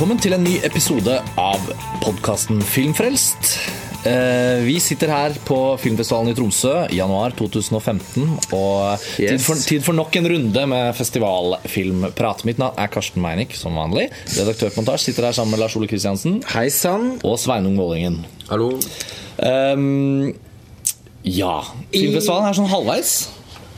Velkommen til en ny episode av podkasten Filmfrelst. Eh, Vi sitter her på filmfestivalen i Tromsø i januar 2015. Og tid, for, tid for nok en runde med festivalfilmprat. Mitt navn er Karsten Meinick, som vanlig. Redaktør på Montasj sitter her sammen med Lars Ole Kristiansen Hei sann. og Sveinung Vålingen. Hallo. Um, ja Filmfestivalen er sånn halvveis.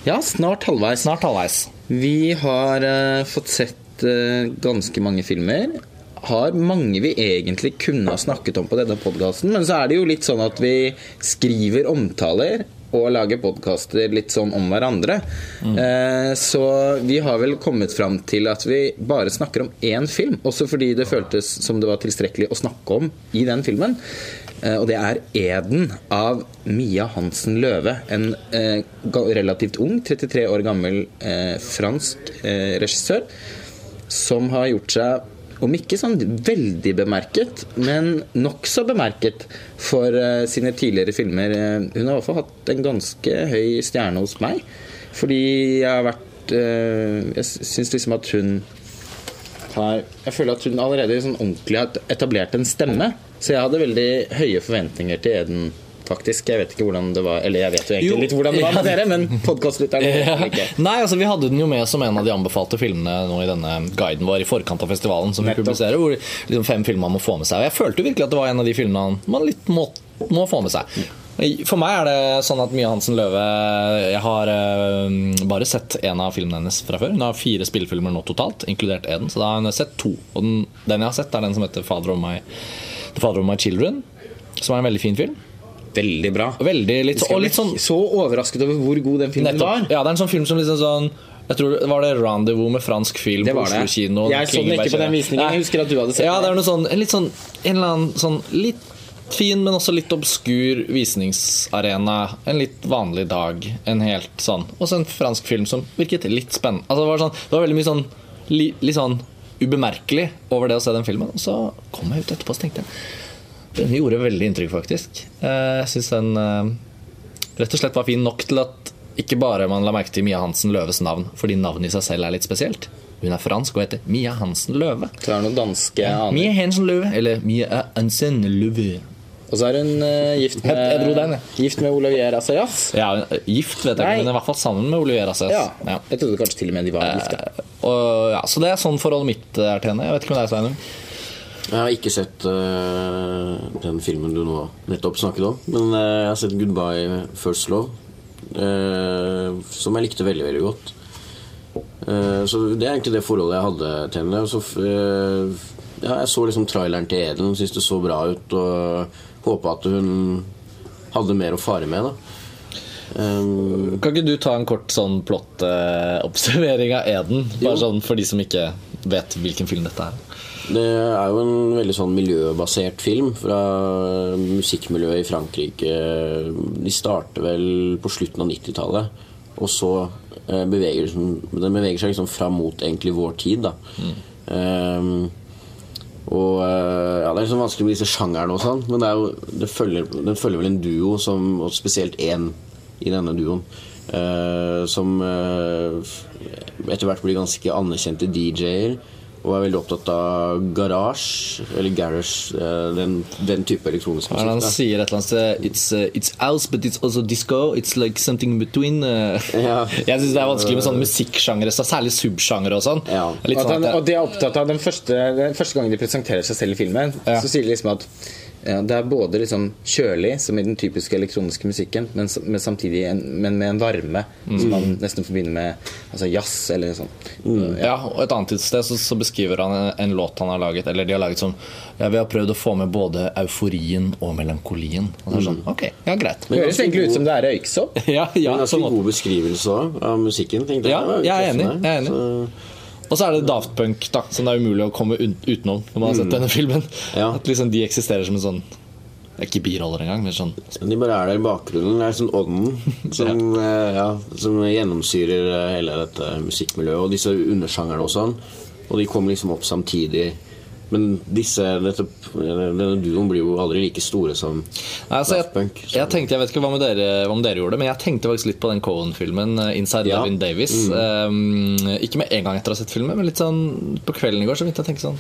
Ja, snart halvveis. Snart halvveis. Vi har uh, fått sett eh, ganske mange filmer. Har mange vi egentlig kunne ha snakket om på denne podkasten, men så er det jo litt sånn at vi skriver omtaler og lager podkaster litt sånn om hverandre. Eh, så vi har vel kommet fram til at vi bare snakker om én film, også fordi det føltes som det var tilstrekkelig å snakke om i den filmen. Eh, Og det er 'Eden' av Mia Hansen Løve. En eh, relativt ung, 33 år gammel eh, fransk eh, regissør som har gjort seg om ikke sånn veldig bemerket, men nokså bemerket for uh, sine tidligere filmer. Eh, hun har i hvert fall hatt en ganske høy stjerne hos meg. Fordi jeg har vært eh, Jeg syns liksom at hun har Jeg føler at hun allerede sånn ordentlig har etablert en stemme. Så jeg hadde veldig høye forventninger til Eden, faktisk. Jeg vet ikke hvordan det var Eller jeg vet jo egentlig Jo. litt hvordan det var med dere, men podkastlytterne Ja. ikke. Nei, altså Vi hadde den jo med som en av de anbefalte filmene nå i denne guiden vår i forkant av festivalen. som vi Nettopp. publiserer, hvor liksom fem filmer man må få med seg. Og Jeg følte virkelig at det var en av de filmene man litt må, må få med seg. For meg er det sånn at Mia Hansen Løve Jeg har eh, bare sett en av filmene hennes fra før. Hun har fire spillefilmer nå totalt, inkludert Eden. Så da har hun sett to. Og den, den jeg har sett, er den som heter Father of My, The Father of My Children. Som er en veldig fin film. Veldig bra. Veldig, litt, og litt sånn så overrasket over hvor god den filmen Nettopp. var. Ja, det er en sånn film som liksom sånn jeg tror det Var det Rendezvous med fransk film Det på var Oslo det. kino? Jeg så den ikke på den visningen. Jeg husker at du hadde sett Ja, det er noe sånn, en litt sånn En eller annen sånn litt fin, men også litt obskur visningsarena. En litt vanlig dag. En helt sånn Og så en fransk film som virket litt spennende. Altså, det, var sånn, det var veldig mye sånn li, Litt sånn ubemerkelig over det å se den filmen. Og så kom jeg ut etterpå og tenkte jeg Den gjorde veldig inntrykk, faktisk. Eh, Jeg syns den eh, rett og slett var fin nok til at ikke bare man la merke til Mia Hansen Løves navn, fordi navnet i seg selv er litt spesielt. Hun er fransk og heter Mia Hansen Løve. Så er det noen danske aner. Mia Hansen Løve, eller Mia Hansen Løve. Og så er hun uh, gift med, Jeg- dro den, jeg. gift med Olivier Assayas. Ja, gift vet jeg ikke, men i hvert fall sammen med Olivier Assayas. Ja. Ja. Jeg trodde kanskje til og med de var gift. ja. Og, ja, så det er sånn forholdet mitt er til henne. Jeg vet ikke om det er Sveinung. Jeg har ikke sett uh, den filmen du nå nettopp snakket om. Men uh, jeg har sett 'Goodbye First Love', uh, som jeg likte veldig, veldig godt. Eh, så det er egentlig det forholdet jeg hadde til henne. Så, eh, ja, jeg så liksom traileren til Eden, syntes det så bra ut, og håpa at hun hadde mer å fare med. da Um, Kan ikke du ta en kort sånn plott-observering av Eden? Bare Jo. sånn for de som ikke vet hvilken film dette er. Det er jo en veldig sånn miljøbasert film fra musikkmiljøet i Frankrike. De starter vel på slutten av 90-tallet, og så eh, beveger den, beveger seg liksom fram mot egentlig vår tid. da Ehm, og eh, ja, Det er liksom vanskelig med disse sjangerne, og sånn men det jo, det følger, den følger vel en duo, som, og spesielt én i denne duoen, uh, som uh, etter hvert blir ganske anerkjente DJ-er. Og er veldig opptatt av garasje, eller garage, eh, den, den type elektronisk er han sier et eller annet sted It's, uh, it's house, but it's also disco. It's like something in between. uh. Ja. Jeg syns det er vanskelig med sånne musikksjangre, så særlig subsjangre og sånn. Ja. Litt sånn han, at og de er opptatt av den første, den første gangen de presenterer seg selv i filmen, Ja. så sier de liksom at det er både liksom kjølig, som i den typiske elektroniske musikken, men, men samtidig en, men med en varme som man nesten forbinder med altså jazz eller sånn. Ja, og Et annet sted så, så beskriver han en, en låt han har laget Eller de har laget som ja, Vi har prøvd å få med både euforien og melankolien. Og det er sånn, ok, ja greit Men Det høres egentlig ut som det er røyksopp. Ja, ja, En ganske en god beskrivelse av musikken. Ja, jeg er enig, jeg er enig. Så- Og så er det Daft Punk, da som det er umulig å komme utenom når man har sett denne filmen. Ja. At liksom de eksisterer som en sånn Ikke biroller engang, men sånn De bare er der i bakgrunnen. Det er sånn ånden som, eh, ja, som gjennomsyrer eh, hele dette musikkmiljøet. Og disse undersjangerne og sånn. Og de kommer liksom opp samtidig. Men disse, dette, denne duoen blir jo aldri like store som Nei, altså, Daft Punk, så- jeg tenkte, jeg vet ikke hva med, dere, hva med dere gjorde, men jeg tenkte faktisk litt på den Cohen-filmen, eh, 'Inside Ja. Levin Davis'. Um, ikke med en gang etter å ha sett filmen, men litt sånn på kvelden i går så begynte jeg å tenke sånn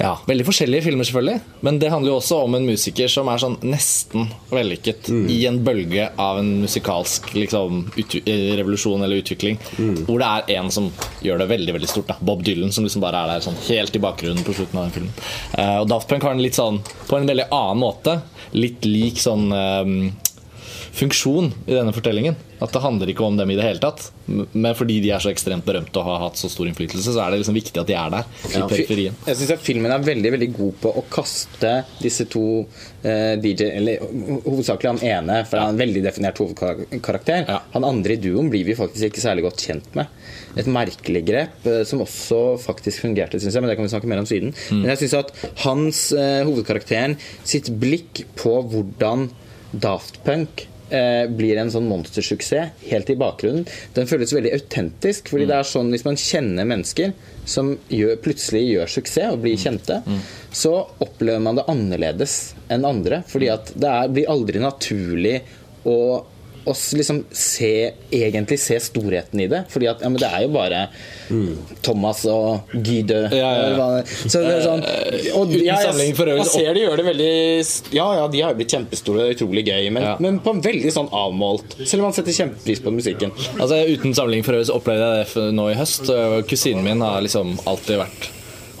Ja, Veldig forskjellige filmer, selvfølgelig. Men det handler jo også om en musiker som er sånn nesten vellykket i en bølge av en musikalsk liksom, eh, revolusjon eller utvikling. Hvor det er en som gjør det veldig veldig stort. Da. Bob Dylan, som liksom bare er der sånn helt i bakgrunnen på slutten av den filmen. Uh, og Daft Punk har den litt sånn på en veldig annen måte. Litt lik sånn eh, funksjon i denne fortellingen. At det handler ikke om dem i det hele tatt. Men fordi de er så ekstremt berømte og har hatt så stor innflytelse, så er det liksom viktig at de er der. I Ja, periferien. Jeg syns filmen er veldig veldig god på å kaste disse to eh, DJ Eller hovedsakelig han ene, for han er en veldig definert hovedkarakter. Ja. Han andre i duoen blir vi faktisk ikke særlig godt kjent med. Et merkelig grep eh, som også faktisk fungerte, syns jeg, men det kan vi snakke mer om siden. Men jeg syns at hans eh, hovedkarakteren sitt blikk på hvordan Daft Punk eh, blir en sånn monstersuksess helt i bakgrunnen. Den føles veldig autentisk. fordi det er sånn Hvis man kjenner mennesker som gjør, plutselig gjør suksess og blir kjente, så opplever man det annerledes enn andre. fordi at det er, blir aldri naturlig å å liksom se, egentlig se storheten i det. Fordi at ja, men det er jo bare Thomas og Guido. Ja, ja. Så det er sånn og, Uten ja, jeg- Man ser de gjør det veldig Ja, ja, de har jo blitt kjempestore det er utrolig gøy, men, men på en veldig sånn avmålt. Selv om man setter kjempepris på musikken. Altså Uten sammenligning for øvrig så opplevde jeg det nå i høst. Og Kusinen min har liksom alltid vært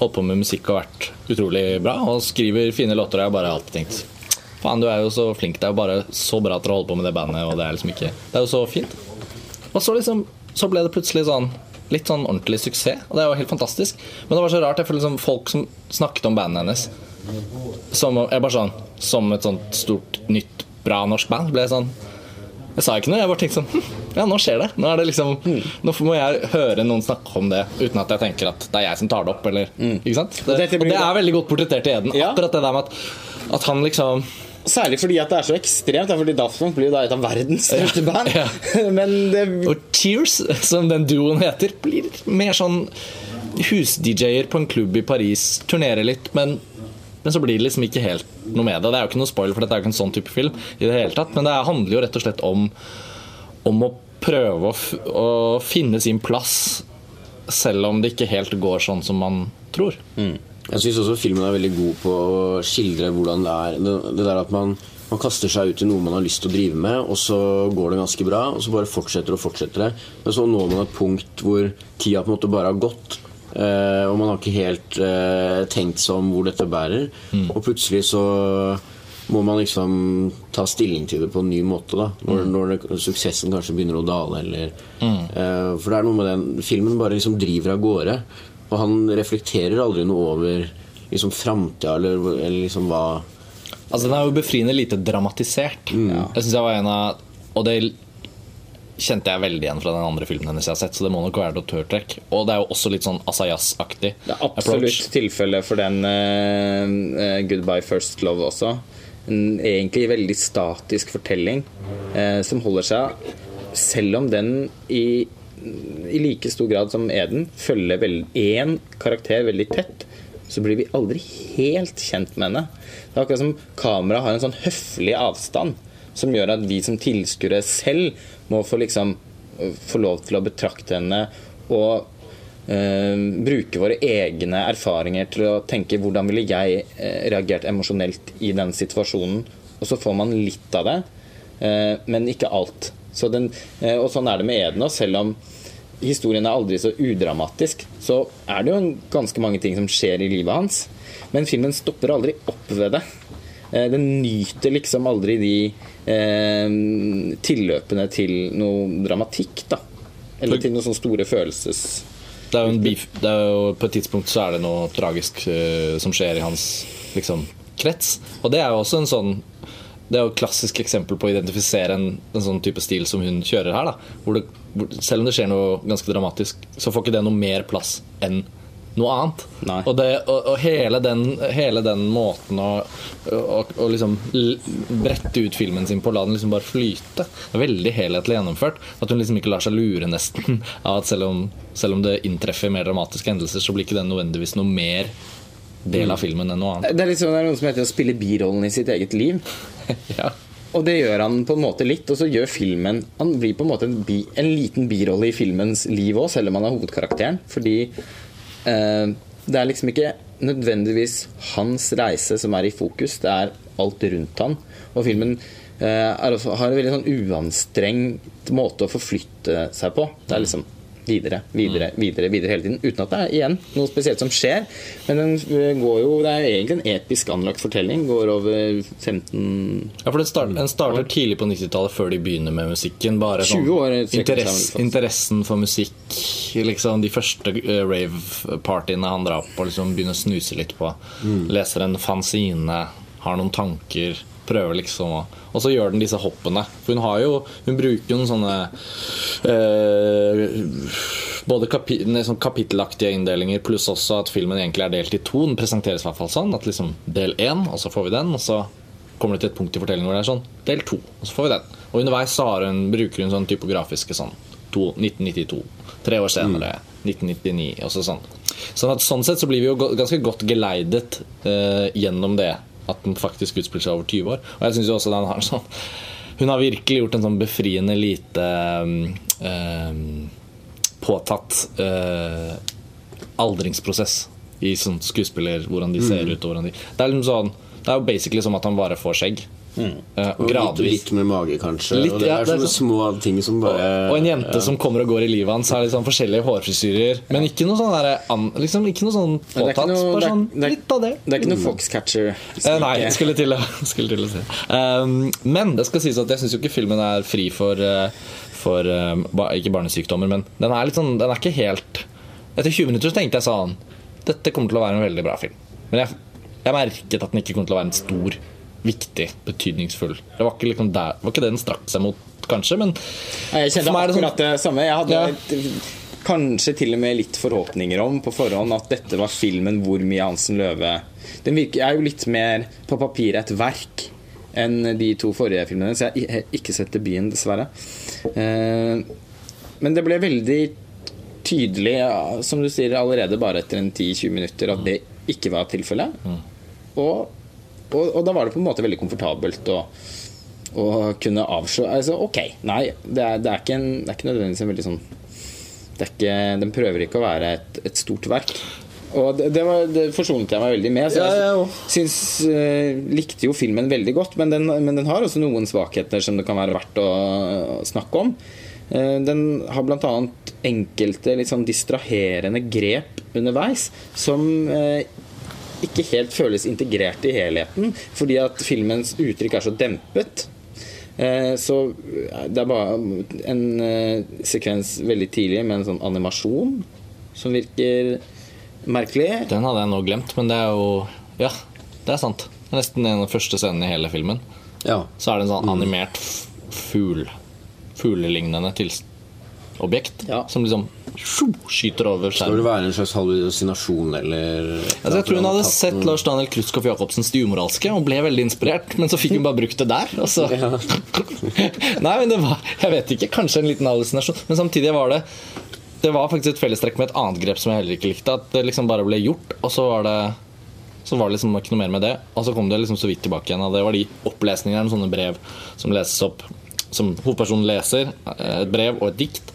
holdt på med musikk og vært utrolig bra. Og skriver fine låter. Og jeg har bare alltid tenkt Faen, du er jo så flink. Det er jo bare så bra at dere holder på med det bandet. Og det er liksom ikke Det er jo så fint. Og så liksom Så ble det plutselig sånn litt sånn ordentlig suksess. Og det er jo helt fantastisk. Men det var så rart. Jeg føler liksom folk som snakket om bandet hennes som, jeg bare sånn, som et sånt stort, nytt, bra norsk band, ble jeg sånn Jeg sa ikke noe, jeg bare tenkte sånn hm, Ja, nå skjer det. Nå er det liksom Nå må jeg høre noen snakke om det uten at jeg tenker at det er jeg som tar det opp, eller Ikke sant? Det, Og det er veldig godt portrettert i Eden. Akkurat det der med at, at han liksom Særlig fordi at det er så ekstremt. Fordi Daft Punk blir jo da et av verdens største band. Ja. Men det Og Cheers, som den duoen heter, blir mer sånn hus-DJ-er på en klubb i Paris. Turnerer litt, men, men så blir det liksom ikke helt noe med det. Det er jo ikke noe spoil, for dette er jo ikke en sånn type film. i det hele tatt Men det handler jo rett og slett om Om å prøve å, å finne sin plass, selv om det ikke helt går sånn som man tror. Jeg syns også filmen er veldig god på å skildre hvordan det er. Det, det der at man, man kaster seg ut i noe man har lyst til å drive med, og så går det ganske bra, og så bare fortsetter og fortsetter det. Men så når man et punkt hvor tida på en måte bare har gått. eh, og man har ikke helt eh, tenkt seg om hvor dette bærer. Og plutselig så må man liksom ta stilling til det på en ny måte. da Når, når det, suksessen kanskje begynner å dale. Eller, eh, for det er noe med den Filmen bare liksom driver av gårde. Og han reflekterer aldri noe over liksom framtida eller, eller liksom hva Altså Den er jo befriende lite dramatisert. Jeg synes jeg var en av Og det kjente jeg veldig igjen fra den andre filmen hennes jeg har sett, så det må nok være et autørtrekk. Og det er jo også litt sånn Asayas-aktig. Det er absolutt tilfelle for den uh, 'Goodbye First Love' også. En egentlig veldig statisk fortelling uh, som holder seg Selv om den i, i like stor grad som Eden følger én karakter veldig tett, så blir vi aldri helt kjent med henne. Det er akkurat som kameraet har en sånn høflig avstand som gjør at vi som tilskuere selv må få liksom få lov til å betrakte henne og eh, bruke våre egne erfaringer til å tenke hvordan ville jeg eh, reagert emosjonelt i den situasjonen. Og så får man litt av det, eh, men ikke alt. Så den, eh, og sånn er det med Eden òg. Selv om historien er aldri så udramatisk, så er det jo en, ganske mange ting som skjer i livet hans. Men filmen stopper aldri opp ved det. Eh, Den nyter liksom aldri de eh, tilløpene til noe dramatikk, da. Eller til noen sånne store følelses... Det er beef, det er jo, På et tidspunkt så er det noe tragisk uh, som skjer i hans liksom, krets. Og det er jo også en sånn Det er jo et klassisk eksempel på å identifisere en, en sånn type stil som hun kjører her. hvor det, hvor, Selv om det skjer noe ganske dramatisk, så får ikke det noe mer plass enn noe annet. Og, det, og, og hele, den, hele den måten å, å, å liksom brette ut filmen sin på, la den liksom bare flyte. Er Veldig helhetlig gjennomført. At hun liksom ikke lar seg lure nesten av at selv om, selv om det inntreffer mer dramatiske hendelser, så blir ikke den nødvendigvis noe mer del av filmen enn noe annet. Det er sånn det er noe som heter å spille birollen i sitt eget liv. Ja. Og det gjør han på en måte litt, og så gjør filmen Han blir på en måte en, bi, en liten birolle i filmens liv òg, selv om han er hovedkarakteren. Fordi eh, det er liksom ikke nødvendigvis hans reise som er i fokus, det er alt rundt han. Og filmen eh, også, har en veldig sånn uanstrengt måte å forflytte seg på. Det er liksom videre, videre, videre videre hele tiden. Uten at det er igjen noe spesielt som skjer. Men den eh, går jo, det er egentlig en episk anlagt fortelling. Går over 15 Ja, for den starter, den starter tidlig på 90-tallet, før de begynner med musikken. Bare 20 år interess, interessen for musikk. Liksom De første eh, rave-partyene han drar på, liksom begynner å snuse litt på. Mm. Leser en fanzine, har noen tanker. Prøver liksom å Og så gjør den disse hoppene. For hun har jo Hun bruker jo noen sånne eh, Både kapi, sånn kapittelaktige inndelinger, pluss også at filmen egentlig er delt i to. Den presenteres i hvert fall sånn. At liksom del én, og så får vi den. Og så kommer det til et punkt i fortellingen hvor det er sånn del to, og så får vi den. Og underveis så har hun, bruker hun sånn typografiske sånn to, 1992. Tre år senere, 1999, og så sånn. Sånn at sånn sett så blir vi jo ganske godt geleidet eh, gjennom det at den faktisk utspiller seg over 20 år. Og jeg synes jo også den har sånn Hun har virkelig gjort en sånn befriende lite eh, påtatt eh, aldringsprosess i sånn skuespiller, hvordan de ser ut. Og hvordan de, det er liksom sånn Det er jo basically som at han bare får skjegg. Eh, Og litt, gradvis. litt med mage, kanskje. Litt, og det ja, er det er sånne sånn- små ting som bare Og en jente som kommer og går i livet hans, har sånn forskjellige hårfrisyrer. Men ikke noe sånn der, liksom, ikke noe sånn påtatt. noe- Bare sånn det er- litt av det. Det er ikke noe Foxcatcher. Eh, nei, skulle til skulle til å si um, Men det skal sies at jeg syns jo ikke filmen er fri for, eh, for um, ba, Ikke barnesykdommer, men den er litt sånn Den er ikke helt Etter 20 minutter så tenkte jeg sånn Dette kommer til å være en veldig bra film. Men jeg, jeg merket at den ikke kommer til å være en stor, viktig, betydningsfull. Det var ikke, liksom der, var ikke det den strakk seg mot, kanskje, men Jeg kjente er det sånn- akkurat det samme. Jeg hadde Ja. kanskje til og med litt forhåpninger om på forhånd at dette var filmen hvor mye Hansen Løve Den virker, er jo litt mer på papiret et verk enn de to forrige filmene, så jeg har ikke sett debuten, dessverre. Eh, men det ble veldig tydelig, som du sier, allerede bare etter en 10-20 minutter, at det ikke var tilfellet. Og, og, og da var det på en måte veldig komfortabelt å, å kunne avslå altså, Ok, nei, det er, det er, ikke, en, det er ikke nødvendigvis en veldig sånn det ikke, Den prøver ikke å være et, et stort verk. Og det, det, var, det forsonet jeg meg veldig med. Så Ja, jeg ja, òg. syns, uh, likte jo filmen veldig godt, men den, men den har også noen svakheter som det kan være verdt å, å snakke om. Uh, den har bl.a. enkelte litt sånn distraherende grep underveis som eh, ikke helt føles integrert i helheten, fordi at filmens uttrykk er så dempet. Eh, Så det er bare en eh, sekvens veldig tidlig med en sånn animasjon som virker merkelig. Den hadde jeg nå glemt, men det er jo Ja, det er sant. Det er nesten en av de første scenene i hele filmen. Ja. Så er det en sånn animert f- fugl Fuglelignende objekt Ja. som liksom skyter over skjermen. Skal det være en slags hallusinasjon eller Altså, jeg tror hun hadde sett Lars Daniel Krutskoff Jacobsens De umoralske og ble veldig inspirert, men så fikk hun bare brukt det der. Altså. Ja. Nei, men det var Jeg vet ikke, kanskje en liten hallusinasjon, men samtidig var det Det var faktisk et fellestrekk med et annet grep som jeg heller ikke likte. At det liksom bare ble gjort, og så var det så var det liksom ikke noe mer med det. Og så kom det liksom så vidt tilbake igjen. Og det var de opplesningene, sånne brev som leses opp. Som hovedpersonen leser. Et brev og et dikt.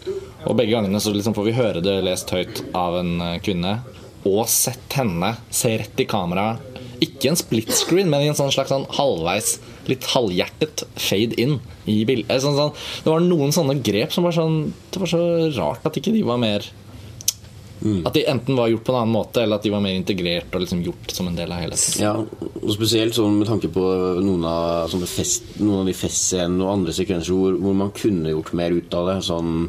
Og begge gangene så liksom får vi høre det lest høyt av en eh, kvinne. Og sett henne se rett i kamera. Ikke en split screen, men i en sånn slags sånn halvveis, litt halvhjertet fade in i bildet. Sånn, sånn, det var noen sånne grep som var sånn Det var så rart at ikke de var mer At de enten var gjort på en annen måte, eller at de var mer integrert og liksom gjort som en del av helheten. Ja, og spesielt sånn med tanke på noen av, sånne fest, noen av de festscenene og andre sekvenser hvor, hvor man kunne gjort mer ut av det, sånn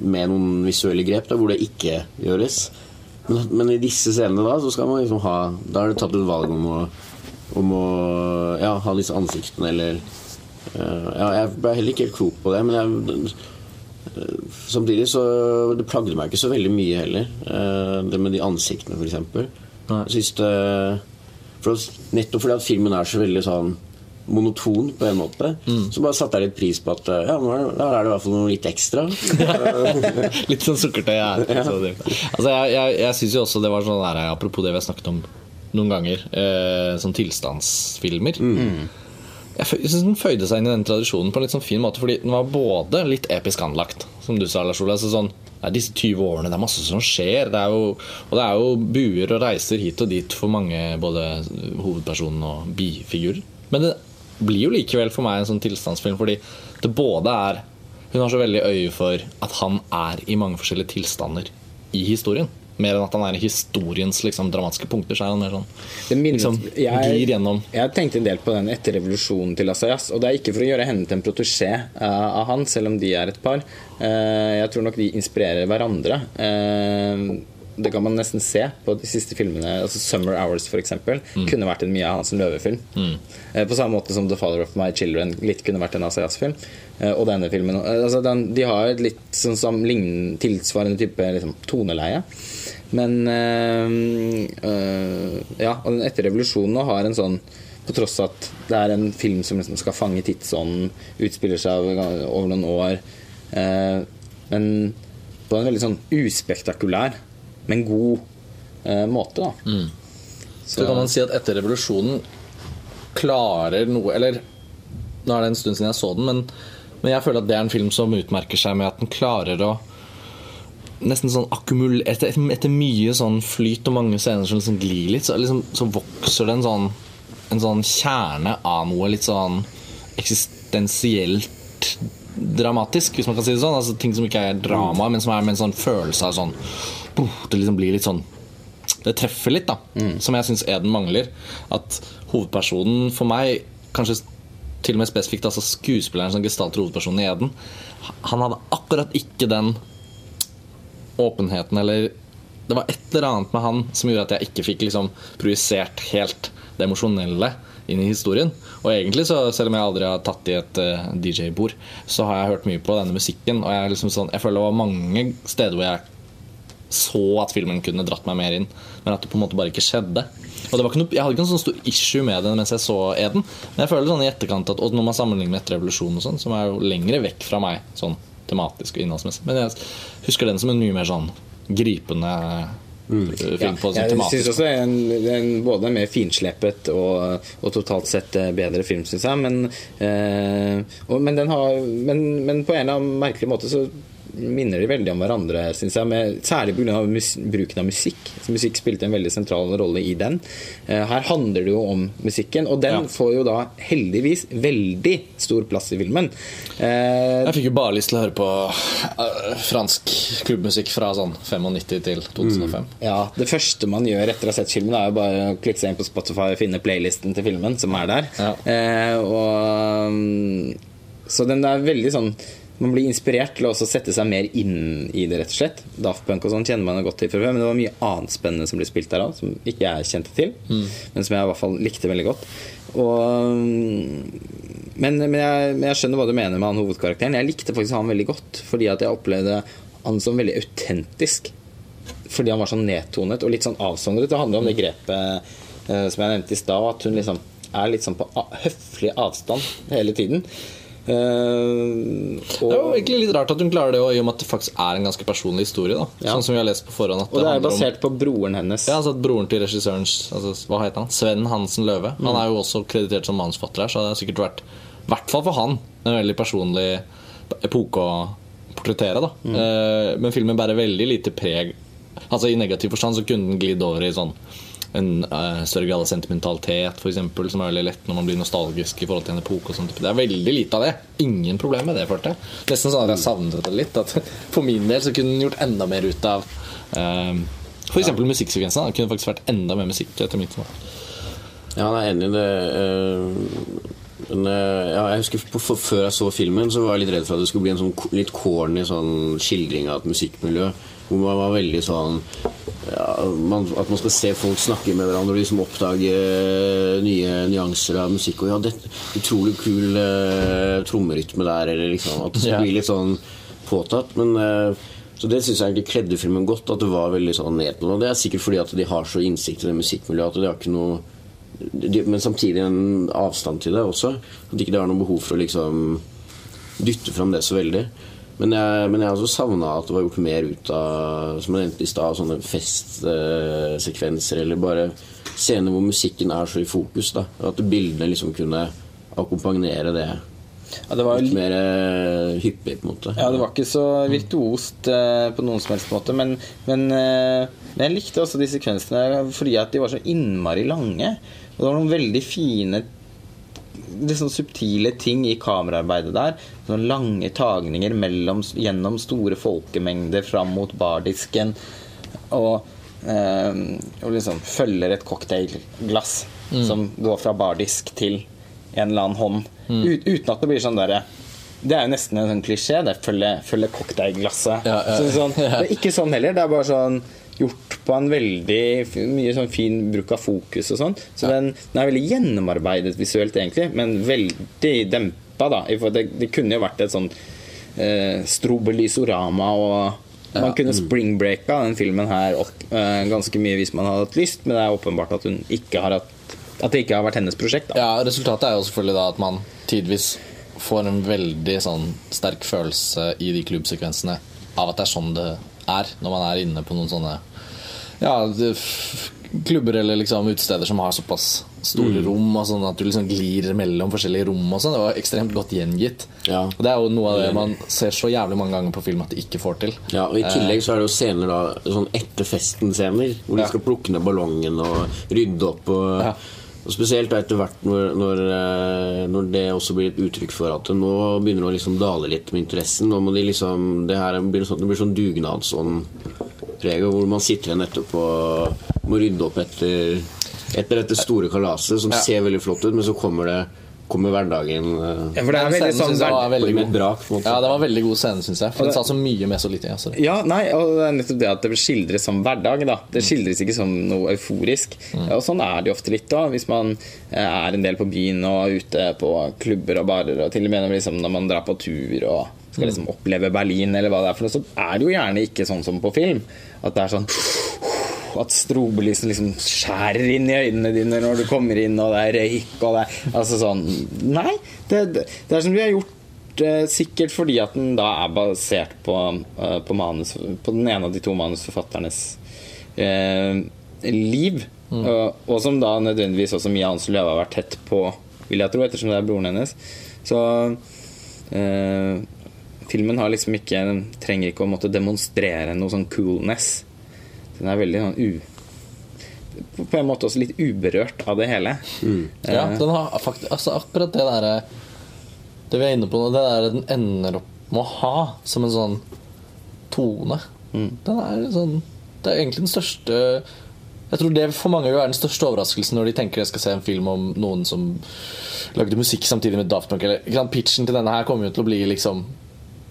med noen visuelle grep, da, hvor det ikke gjøres. Men, men i disse scenene da, så skal man liksom ha Da er det tatt et valg om å, om å ja, ha disse ansiktene, eller uh, Ja, jeg ble heller ikke helt klok på det, men jeg Samtidig så Det plagde meg ikke så veldig mye heller, eh, det med de ansiktene, f.eks. For at, Nettopp fordi at filmen er så veldig sånn monoton på en måte, så bare satte jeg litt pris på at ja, nå er, der er det i hvert fall noe litt ekstra. Litt sånn sukkertøy. Ja. Altså, jeg jeg, jeg syns jo også det var sånn der, Apropos det vi har snakket om noen ganger, eh, sånn tilstandsfilmer. Jeg jeg synes den føyde seg inn i den tradisjonen på en litt sånn fin måte, fordi den var både litt episk anlagt, som du sa, Lars Ole. Altså sånn, det er disse 20 årene, det er masse som skjer. Det er jo, og det er jo buer og reiser hit og dit for mange, både hovedpersonen og bifigurer. Men det blir jo likevel for meg en sånn tilstandsfilm, fordi det både er Hun har så veldig øye for at han er i mange forskjellige tilstander i historien. Mer enn at han er i historiens liksom, dramatiske punkter. Så er han mer sånn Det minnet, liksom, glir gjennom jeg tenkte en del på den etter revolusjonen til Asayas. Og det er ikke for å gjøre henne til en protesjé uh, av han, selv om de er et par. Uh, jeg tror nok de inspirerer hverandre. Eh, det kan man nesten se på de siste filmene. Altså 'Summer Hours' for eksempel, kunne vært en Mia Hansen Løve-film. Eh, På samme måte som 'The Father of My Children' litt kunne vært en Asayas-film. Eh, Og denne filmen eh, altså den, De har et litt sånn sånn lign- tilsvarende type liksom, toneleie. Men øh, øh, Ja, og den etter revolusjonen har en sånn på tross av at det er en film som liksom skal fange tidsånden, utspiller seg over noen år. Eh, men på en veldig sånn uspektakulær, men god eh, måte, da. Så kan man si at etter revolusjonen klarer noe Eller nå er det en stund siden jeg så den, men, men jeg føler at det er en film som utmerker seg med at den klarer å Nesten sånn akkumul... Etter, etter mye sånn flyt og mange scener som liksom glir litt, så, liksom, så vokser det en sånn En sånn kjerne av noe litt sånn eksistensielt dramatisk, hvis man kan si det sånn. Altså Ting som ikke er drama, men som er med en sånn følelse av sånn Det liksom blir litt sånn det treffer litt, da. Som jeg syns Eden mangler. At hovedpersonen for meg, kanskje til og med spesifikt altså skuespilleren som gestalter hovedpersonen i Eden, han hadde akkurat ikke den åpenheten eller Det var et eller annet med han som gjorde at jeg ikke fikk liksom projisert helt det emosjonelle inn i historien. Og egentlig, så, selv om jeg aldri har tatt i et uh, DJ-bord, så har jeg hørt mye på denne musikken. Og jeg, liksom sånn, jeg føler det var mange steder hvor jeg så at filmen kunne dratt meg mer inn, men at det på en måte bare ikke skjedde. Og det var ikke noe, Jeg hadde ikke noe sånn stor issue med det mens jeg så Eden, men jeg føler sånn i etterkant at, Og når man sammenligner med etter revolusjonen, og sånn som er jo lengre vekk fra meg sånn tematisk og innholdsmessig, men jeg husker den som en mye mer sånn gripende Mm. film på sånn jeg tematisk syns også det er en, en, både mer finsleppet og, og totalt sett eh, bedre film, syns jeg. Men, eh, og, men, den har, men, men på en eller annen merkelig måte så minner de veldig om hverandre, syns jeg. Med, særlig pga. Bruken av musikk. Så musikk spilte en veldig sentral rolle i den. Eh, her handler det jo om musikken, og den Ja. får jo da heldigvis veldig stor plass i filmen. Eh, Jeg fikk jo bare lyst til å høre på uh, fransk klubbmusikk fra sånn 95 til 2005. Ja, Det første man gjør etter å ha sett filmen, er jo bare å klikke seg inn på Spotify og finne playlisten til filmen, som er der. Ja. Eh, og, mm, så den er veldig sånn Man blir inspirert til å også sette seg mer inn i det, rett og slett. Daft Punk og sånn kjenner man godt til fra før, men det var mye annet spennende som ble spilt der òg, som ikke jeg kjente til, men som jeg i hvert fall likte veldig godt. Og, mm, men, men, jeg, men jeg skjønner hva du mener med han hovedkarakteren. Jeg likte faktisk han veldig godt, fordi at jeg opplevde han som veldig autentisk fordi han var sånn nedtonet og litt sånn avsondret. Det handler om det grepet eh, som jeg nevnte i stad, at hun liksom er litt sånn på høflig avstand hele tiden. Eh, Det er jo og, egentlig litt rart at hun klarer det, også, i og med at det faktisk er en ganske personlig historie. Ja. Sånn som vi har lest på forhånd. Og det er basert om- på broren hennes. Ja, altså at Broren til regissørens altså, Hva heter han? Sven Hansen Løve. Han er jo også kreditert som manusforfatter her, så det har sikkert vært, i hvert fall for han, en veldig personlig epoke å portrettere. da Eh, Men filmen bærer veldig lite preg Altså I negativ forstand så kunne den glidd over i sånn en uh, større grad av sentimentalitet, eksempel, som er veldig lett når man blir nostalgisk i forhold til en epoke. og sånt. Det er veldig lite av det. Ingen problem med det, følte jeg. Nesten sånn at jeg savnet det litt. At For min del så kunne den gjort enda mer ut av uh, for eksempel musikksekvensen. Det kunne faktisk vært enda mer musikk. etter mitt smak. Ja, jeg er enig i det. eh, Men eh, ja, jeg husker på, for, Før jeg så filmen, så var jeg litt redd for at det skulle bli en sånn litt corny sånn skildring av et musikkmiljø. Hvor man var veldig sånn ja, man, At man skal se folk snakke med hverandre og liksom oppdage nye nyanser av musikk. Og ja, det utrolig kul uh, trommerytme der, eller liksom At det blir litt sånn påtatt. Men uh, så det syns jeg egentlig kledde filmen godt. At det var veldig sånn. Og det er sikkert fordi at de har så innsikt i det musikkmiljøet at de har ikke noe de, Men samtidig en avstand til det også. At ikke det har noe behov for å liksom dytte fram det så veldig. Men jeg, men jeg også savna at det var gjort mer ut av Som jeg nevnte i sted, sånne festsekvenser eller bare scener hvor musikken er så i fokus. da At bildene liksom kunne akkompagnere det Ja, det var Litt mer eh, hyppig, på en måte. Ja, det var ikke så virtuost eh, på noen som helst måte, men, men, eh, men jeg likte også de sekvensene fordi at de var så innmari lange. Og det var noen veldig fine sånn subtile ting i kameraarbeidet der. Sånne lange tagninger mellom, gjennom store folkemengder fram mot bardisken. Og, eh, og liksom følger et cocktailglass som går fra bardisk til en eller annen hånd. Ut, uten at det blir sånn derre det er jo nesten en sånn klisjé. Det følger, følger cocktailglasset. Ja, ja. Så sånn, det er ikke sånn heller. Det er bare sånn gjort på en veldig mye sånn fin bruk av fokus og sånn. Så den, den er veldig gjennomarbeidet visuelt, egentlig, men veldig dempa, da. Det, det kunne jo vært et sånn eh, strobelysorama, og man kunne springbreaka den filmen her opp eh, ganske mye hvis man hadde hatt lyst, men det er åpenbart at hun ikke har hatt at det ikke har vært hennes prosjekt. da Ja, Resultatet er jo selvfølgelig da at man tidvis får en veldig sånn sterk følelse i de klubbsekvensene av at det er sånn det er når man er inne på noen sånne ja, klubber eller liksom utesteder som har såpass store rom, og sånn at du liksom glir mellom forskjellige rom. og sånn Det var ekstremt godt gjengitt. Ja. Og Det er jo noe av det man ser så jævlig mange ganger på film at de ikke får til. Ja, og I tillegg så er det jo scener da sånn etter festen-scener, hvor de skal plukke ned ballongen og rydde opp. Og, Ja. og Spesielt etter hvert når, når, eh, når det også blir et uttrykk for at nå begynner det å liksom dale litt med interessen. Nå må de liksom, Det her blir sånn, det blir sånn dugnadsånd-preg, hvor man sitter igjen etterpå og må rydde opp etter, etter dette store kalaset, som Ja. ser veldig flott ut, men så kommer det kommer hverdagen eh, Ja, for det er veldig sånn jeg var veldig med god. brak. på en måte. Ja, det var veldig god scene, syns jeg. For Og den det- sa så mye med så lite. Altså. Ja, nei, og det er nettopp det at det skildres som hverdag. da Det skildres ikke som noe euforisk. Og Sånn er det jo ofte litt da hvis man eh, er en del på byen og ute på klubber og barer, og til og med liksom, når man drar på tur og skal liksom oppleve Berlin, eller hva det er for noe, så er det jo gjerne ikke sånn som på film. At det er sånn at strobelyset liksom skjærer inn i øynene dine når du kommer inn, og det er røyk og det er Altså sånn Nei, det, det, det er som vi har gjort eh, sikkert fordi at den da er basert på, eh, på, manus, på den ene av de to manusforfatternes eh, liv. Og, og som da nødvendigvis også Mia Hans Løve har vært tett på, vil jeg tro, ettersom det er broren hennes. Så eh, filmen har liksom ikke den trenger ikke å måtte demonstrere noe sånn coolness. Den er veldig sånn u... På en måte også litt uberørt av det hele. Ja, Eh, den har faktisk altså akkurat det derre Det vi er inne på nå, det der den ender opp med å ha som en sånn tone. Den er sånn Det er egentlig den største Jeg tror det for mange vil være den største overraskelsen når de tenker jeg skal se en film om noen som lagde musikk samtidig med Daft Punk. Eller? Pitchen til denne her kommer jo til å bli liksom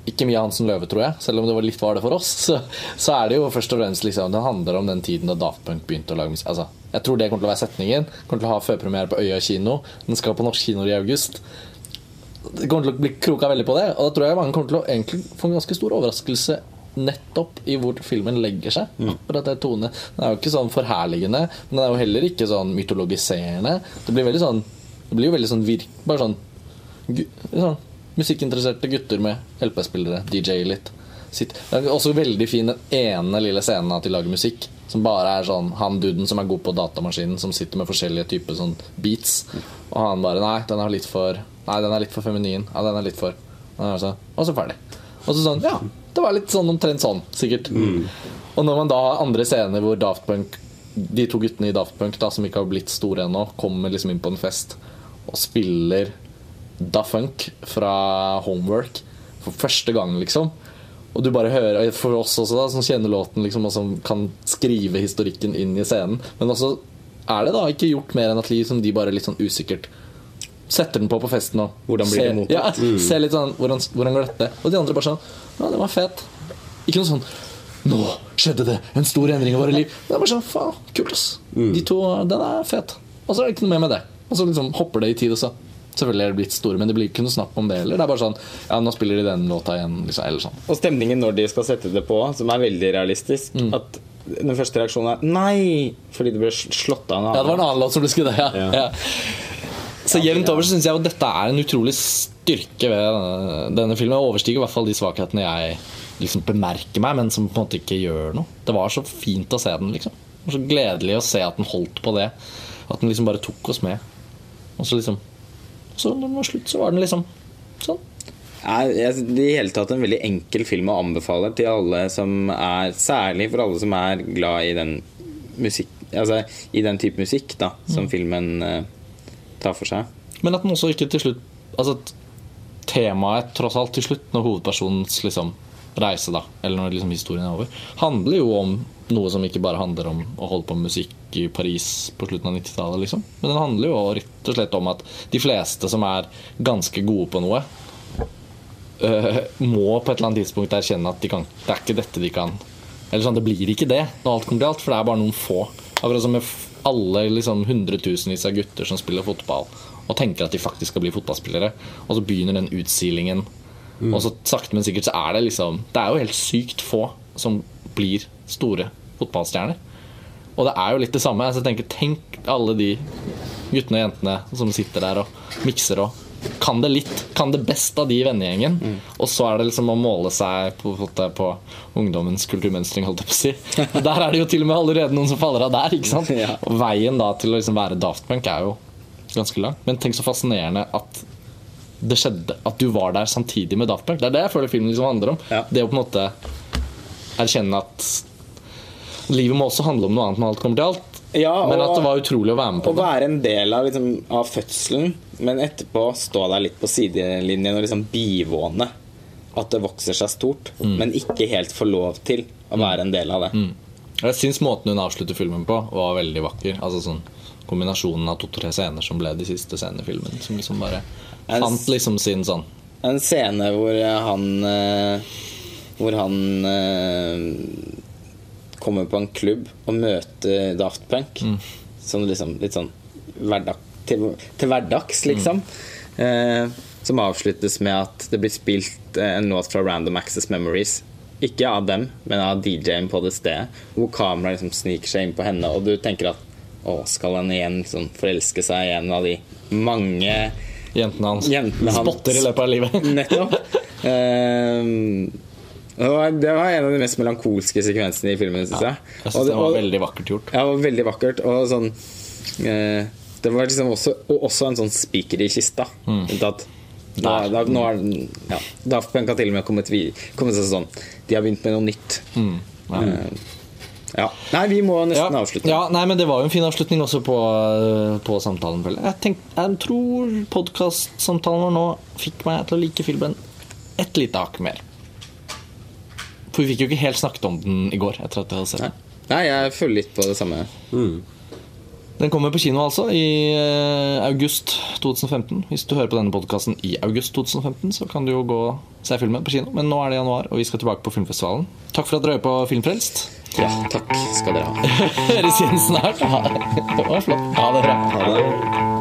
ikke mye Hansen Løve, tror jeg, selv om det var litt var det for oss. Så, så er det jo først og fremst liksom, Den handler om den tiden da Daft Punk begynte å lage musikk. Altså, jeg tror det kommer til å være setningen. Kommer til å ha førpremiere på Øya kino. Den skal på norsk kinoer i august. Det kommer til å bli kroka veldig på det. Og da tror jeg mange kommer til å egentlig få en ganske stor overraskelse nettopp i hvor filmen legger seg. Akkurat det tone Den er jo ikke sånn forherligende, men den er jo heller ikke sånn mytologiserende. Det blir veldig sånn Det blir jo veldig sånn virk... Bare sånn, sånn Musikkinteresserte gutter med LP-spillere. DJ litt. Sitt. Det er også veldig fin den ene lille scenen at de lager musikk. Som bare er sånn han duden som er god på datamaskinen, som sitter med forskjellige typer sånn beats. Og han bare Nei, den er litt for Nei, den er litt for feminin. Ja, den er litt for Og så, og så ferdig. Og så sånn Ja, det var litt sånn omtrent sånn, sikkert. Og når man da har andre scener hvor Daft Punk de to guttene i Daft Punk da, som ikke har blitt store ennå, kommer liksom inn på en fest og spiller Da Funk fra Homework for første gang, liksom. Og du bare hører, For oss også, da, som kjenner låten liksom, og som kan skrive historikken inn i scenen. Men også er det da ikke gjort mer enn at liksom, de bare litt sånn usikkert setter den på på festen og Hvordan blir det mottatt? Ja, ser litt sånn hvordan, hvordan går dette? Og de andre bare sånn Ja, den var fet. Ikke noe sånn Nå skjedde det en stor endring i våre liv. Det er bare sånn, faen, kult ass De to, den er fet. Og så er det ikke noe mer med det. Og så liksom hopper det i tid, og så Selvfølgelig er det blitt store, men det blir ikke noe snakk om det heller. Det er bare sånn Ja, nå spiller de den låta igjen, liksom. Eller sånn. Og stemningen når de skal sette det på, som er veldig realistisk Mm. At den første reaksjonen er 'nei', fordi det ble slått av en annen. Ja, det var en annen låt som ble skutt av, ja. Ja. ja. Så jevnt over så syns jeg at dette er en utrolig styrke ved denne, denne filmen. Jeg overstiger i hvert fall de svakhetene jeg liksom bemerker meg, men som på en måte ikke gjør noe. Det var så fint å se den, liksom. Det var så gledelig å se at den holdt på det. At den liksom bare tok oss med. Og så liksom Så når den var slutt, så var den liksom Sånn. er jeg, i hele tatt en veldig enkel film å anbefale til alle som er Særlig for alle som er glad i den musikk Altså i den type musikk da som filmen eh, tar for seg. Men at den også ikke til slutt Altså at temaet tross alt til slutt, når hovedpersonens liksom reise, da, eller når liksom historien er over, handler jo om noe som ikke bare handler om å holde på med musikk i Paris på slutten av 90-tallet, liksom. Men den handler jo rett og slett om at de fleste som er ganske gode på noe, øh, må på et eller annet tidspunkt erkjenne at de kan, det er ikke dette de kan Eller sånn, det blir ikke det når alt kommer til alt, for det er bare noen få. Akkurat som med alle liksom hundretusenvis av gutter som spiller fotball og tenker at de faktisk skal bli fotballspillere, og så begynner den utsilingen. Og så sakte, men sikkert så er det liksom Det er jo helt sykt få som blir store fotballstjerner. Og det er jo litt det samme. Altså, tenker, tenk alle de guttene og jentene som sitter der og mikser og kan det litt. Kan det best av de i vennegjengen. Og så er det liksom å måle seg på, på, på ungdommens kulturmønstring, holdt jeg på å si. Der er det jo til og med allerede noen som faller av der. ikke sant? Og veien da til å liksom være Daft Punk er jo ganske lang. Men tenk så fascinerende at det skjedde At du var der samtidig med Daft Punk. Det er det jeg føler filmen liksom handler om. Ja. Det å på en måte erkjenne at livet må også handle om noe annet når alt kommer til alt. Ja, Men at det var utrolig å være med Å på det. være en del av, liksom, av fødselen, men etterpå stå der litt på sidelinjen og liksom bivåne at det vokser seg stort, men ikke helt få lov til å være en del av det. Jeg syns måten hun avslutter filmen på, var veldig vakker. Altså sånn Kombinasjonen av to-tre scener som ble de siste scenene i filmen. Som liksom bare fant liksom sin sånn En scene hvor han eh, Hvor han eh, kommer på en klubb og møter Daft Punk. Sånn liksom, litt sånn hverdag, til, til hverdags, liksom. Eh, som avsluttes med at det blir spilt eh, en låt fra Random Access Memories. Ikke av dem, men av DJ-en på det stedet. Hvor kameraet liksom sniker seg inn på henne, og du tenker at å, skal han igjen liksom forelske seg i en av de mange Jentene hans Jentene hans. spotter i løpet av livet. Nettopp. Uh, det, var, det var en av de mest melankolske sekvensene i filmen, syns jeg. Jeg Og syns det var og- veldig vakkert gjort. ja, det var veldig vakkert. Og sånn eh, Det var liksom også, og også en sånn spiker i kista. Mm. At da, da, nå er ja, Daft Punk har til og med kommet, vi- kommet seg sånn De har begynt med noe nytt. Mm. Ja. Eh, ja. Nei, vi må nesten Ja, avslutte. ja, nei, men Det var jo en fin avslutning også på, på samtalen. Jeg, tenk, jeg tror podkastsamtalen vår nå fikk meg til å like filmen et lite hakk mer. For vi fikk jo ikke helt snakket om den i går. etter at jeg hadde sett den Nei, jeg føler litt på det samme. Den kommer på kino altså i eh, august 2015. Hvis du hører på denne podkasten i august 2015, så kan du jo gå og se filmen på kino. Men nå er det januar, og vi skal tilbake på filmfestivalen. Takk for at dere hører på Filmfrelst. Ja, takk skal dere ha. Høres igjen snart. Ha det. Det var flott. Ha det bra. Ha det.